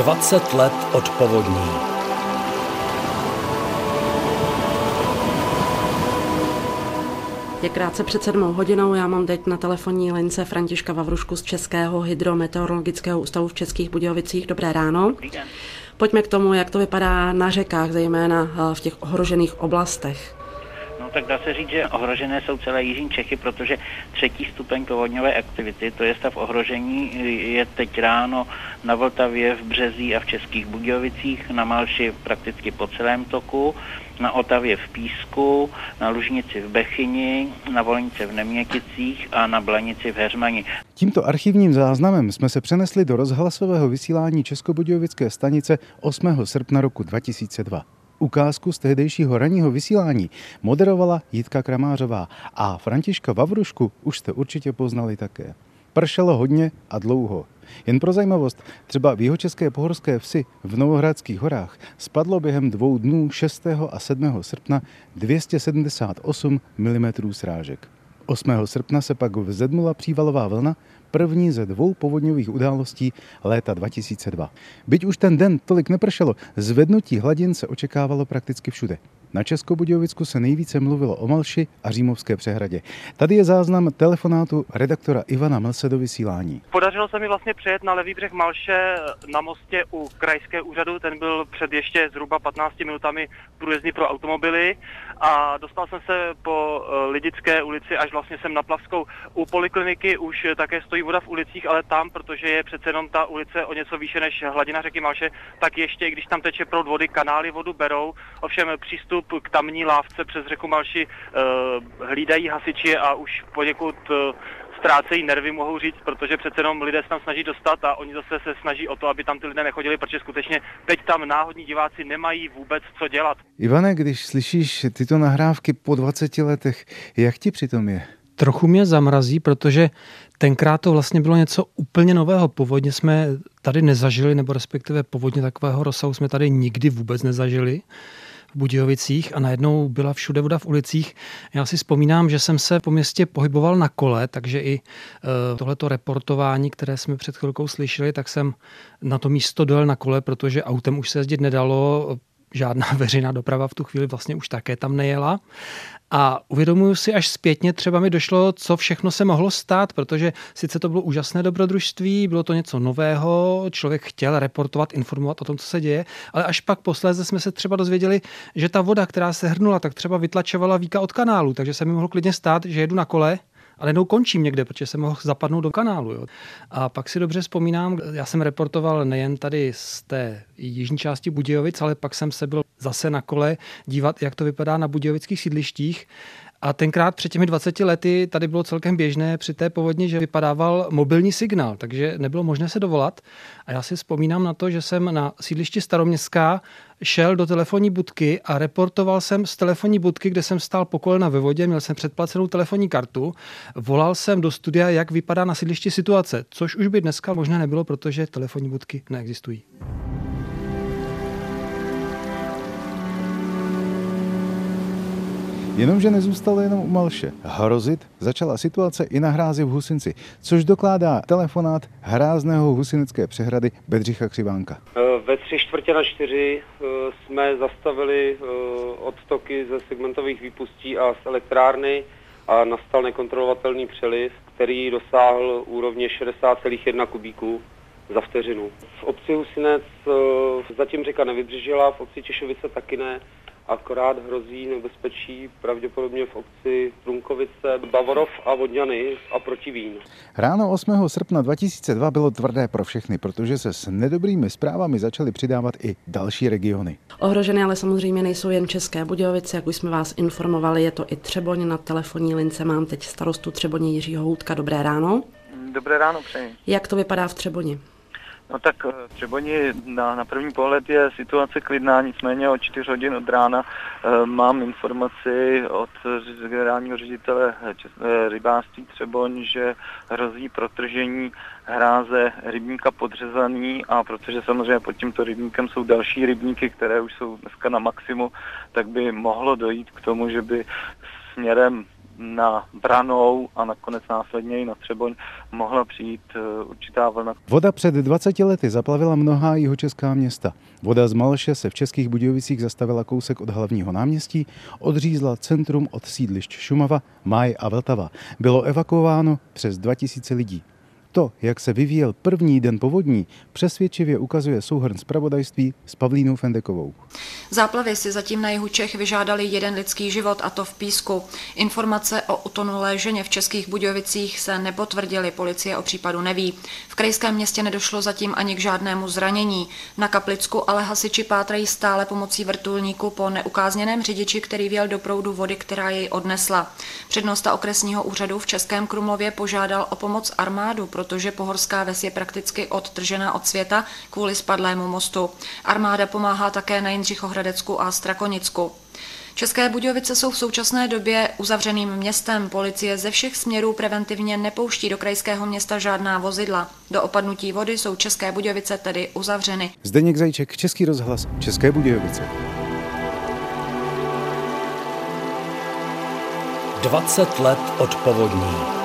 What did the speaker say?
20 let od povodní. Je krátce před sedmou hodinou, já mám teď na telefonní lince Františka Vavrušku z Českého hydrometeorologického ústavu v Českých Budějovicích. Dobré ráno. Pojďme k tomu, jak to vypadá na řekách, zejména eh, v těch ohrožených oblastech tak dá se říct, že ohrožené jsou celé Jižní Čechy, protože třetí stupeň povodňové aktivity, to je stav ohrožení, je teď ráno na Vltavě, v Březí a v Českých Budějovicích, na Malši prakticky po celém toku, na Otavě v Písku, na Lužnici v Bechyni, na Volnice v Neměkicích a na Blanici v Heřmani. Tímto archivním záznamem jsme se přenesli do rozhlasového vysílání Českobudějovické stanice 8. srpna roku 2002. Ukázku z tehdejšího ranního vysílání moderovala Jitka Kramářová a Františka Vavrušku už jste určitě poznali také. Pršelo hodně a dlouho. Jen pro zajímavost, třeba v jihočeské pohorské vsi v Novohradských horách spadlo během dvou dnů 6. a 7. srpna 278 mm srážek. 8. srpna se pak vzedmula přívalová vlna, první ze dvou povodňových událostí léta 2002. Byť už ten den tolik nepršelo, zvednutí hladin se očekávalo prakticky všude. Na Českobudějovicku se nejvíce mluvilo o Malši a Římovské přehradě. Tady je záznam telefonátu redaktora Ivana Melse do vysílání. Podařilo se mi vlastně přejet na levý břeh Malše na mostě u krajské úřadu. Ten byl před ještě zhruba 15 minutami průjezdný pro automobily a dostal jsem se po eh, Lidické ulici až vlastně jsem na Plavskou. U polikliniky už také stojí voda v ulicích, ale tam, protože je přece jenom ta ulice o něco výše než hladina řeky Malše, tak ještě, když tam teče proud vody, kanály vodu berou. Ovšem přístup k tamní lávce přes řeku Malši uh, hlídají hasiči a už poněkud uh, ztrácejí nervy, mohou říct, protože přece jenom lidé se tam snaží dostat a oni zase se snaží o to, aby tam ty lidé nechodili, protože skutečně teď tam náhodní diváci nemají vůbec co dělat. Ivane, když slyšíš tyto nahrávky po 20 letech, jak ti přitom je? Trochu mě zamrazí, protože tenkrát to vlastně bylo něco úplně nového. Povodně jsme tady nezažili, nebo respektive povodně takového rozsahu jsme tady nikdy vůbec nezažili v Budějovicích a najednou byla všude voda v ulicích. Já si vzpomínám, že jsem se po městě pohyboval na kole, takže i eh, tohleto reportování, které jsme před chvilkou slyšeli, tak jsem na to místo dojel na kole, protože autem už se jezdit nedalo, žádná veřejná doprava v tu chvíli vlastně už také tam nejela. A uvědomuju si až zpětně, třeba mi došlo, co všechno se mohlo stát, protože sice to bylo úžasné dobrodružství, bylo to něco nového, člověk chtěl reportovat, informovat o tom, co se děje, ale až pak posléze jsme se třeba dozvěděli, že ta voda, která se hrnula, tak třeba vytlačovala víka od kanálu, takže se mi mohlo klidně stát, že jedu na kole ale jednou končím někde, protože jsem mohl zapadnout do kanálu. Jo. A pak si dobře vzpomínám, já jsem reportoval nejen tady z té jižní části Budějovic, ale pak jsem se byl zase na kole dívat, jak to vypadá na budějovických sídlištích a tenkrát před těmi 20 lety tady bylo celkem běžné při té povodni, že vypadával mobilní signál, takže nebylo možné se dovolat. A já si vzpomínám na to, že jsem na sídlišti Staroměstská šel do telefonní budky a reportoval jsem z telefonní budky, kde jsem stál po kolena ve vodě, měl jsem předplacenou telefonní kartu, volal jsem do studia, jak vypadá na sídlišti situace, což už by dneska možné nebylo, protože telefonní budky neexistují. Jenomže nezůstalo jenom u Malše. Hrozit začala situace i na hrázi v Husinci, což dokládá telefonát hrázného husinecké přehrady Bedřicha Křivánka. E, ve tři čtvrtě na čtyři e, jsme zastavili e, odtoky ze segmentových výpustí a z elektrárny a nastal nekontrolovatelný přeliv, který dosáhl úrovně 60,1 kubíků za vteřinu. V obci Husinec zatím řeka nevybřežila, v obci Češovice taky ne akorát hrozí nebezpečí pravděpodobně v obci Trunkovice, Bavorov a Vodňany a Protivín. Ráno 8. srpna 2002 bylo tvrdé pro všechny, protože se s nedobrými zprávami začaly přidávat i další regiony. Ohrožené ale samozřejmě nejsou jen České Budějovice, jak už jsme vás informovali, je to i Třeboň. Na telefonní lince mám teď starostu Třeboně Jiřího Houtka. Dobré ráno. Dobré ráno, přeji. Jak to vypadá v Třeboni? No tak eh, Třeboni na, na první pohled je situace klidná, nicméně o 4 hodin od rána e, mám informaci od generálního ředitele e, rybářství Třeboň, že hrozí protržení hráze rybníka podřezaný a protože samozřejmě pod tímto rybníkem jsou další rybníky, které už jsou dneska na maximu, tak by mohlo dojít k tomu, že by směrem na Branou a nakonec následně i na Třeboň mohla přijít určitá vlna. Voda před 20 lety zaplavila mnohá jihočeská města. Voda z Malše se v Českých Budějovicích zastavila kousek od hlavního náměstí, odřízla centrum od sídlišť Šumava, Maj a Vltava. Bylo evakuováno přes 2000 lidí. To, jak se vyvíjel první den povodní, přesvědčivě ukazuje souhrn zpravodajství s Pavlínou Fendekovou. Záplavy si zatím na jihu Čech vyžádali jeden lidský život, a to v Písku. Informace o utonulé ženě v Českých Budějovicích se nepotvrdily, policie o případu neví. V krajském městě nedošlo zatím ani k žádnému zranění. Na Kaplicku ale hasiči pátrají stále pomocí vrtulníku po neukázněném řidiči, který věl do proudu vody, která jej odnesla. Přednosta okresního úřadu v Českém Krumlově požádal o pomoc armádu, protože Pohorská ves je prakticky odtržená od světa kvůli spadlému mostu. Armáda pomáhá také na Jindřichohradecku a Strakonicku. České Budějovice jsou v současné době uzavřeným městem. Policie ze všech směrů preventivně nepouští do krajského města žádná vozidla. Do opadnutí vody jsou České Budějovice tedy uzavřeny. Zdeněk Zajček, Český rozhlas, České Budějovice. 20 let od povodní.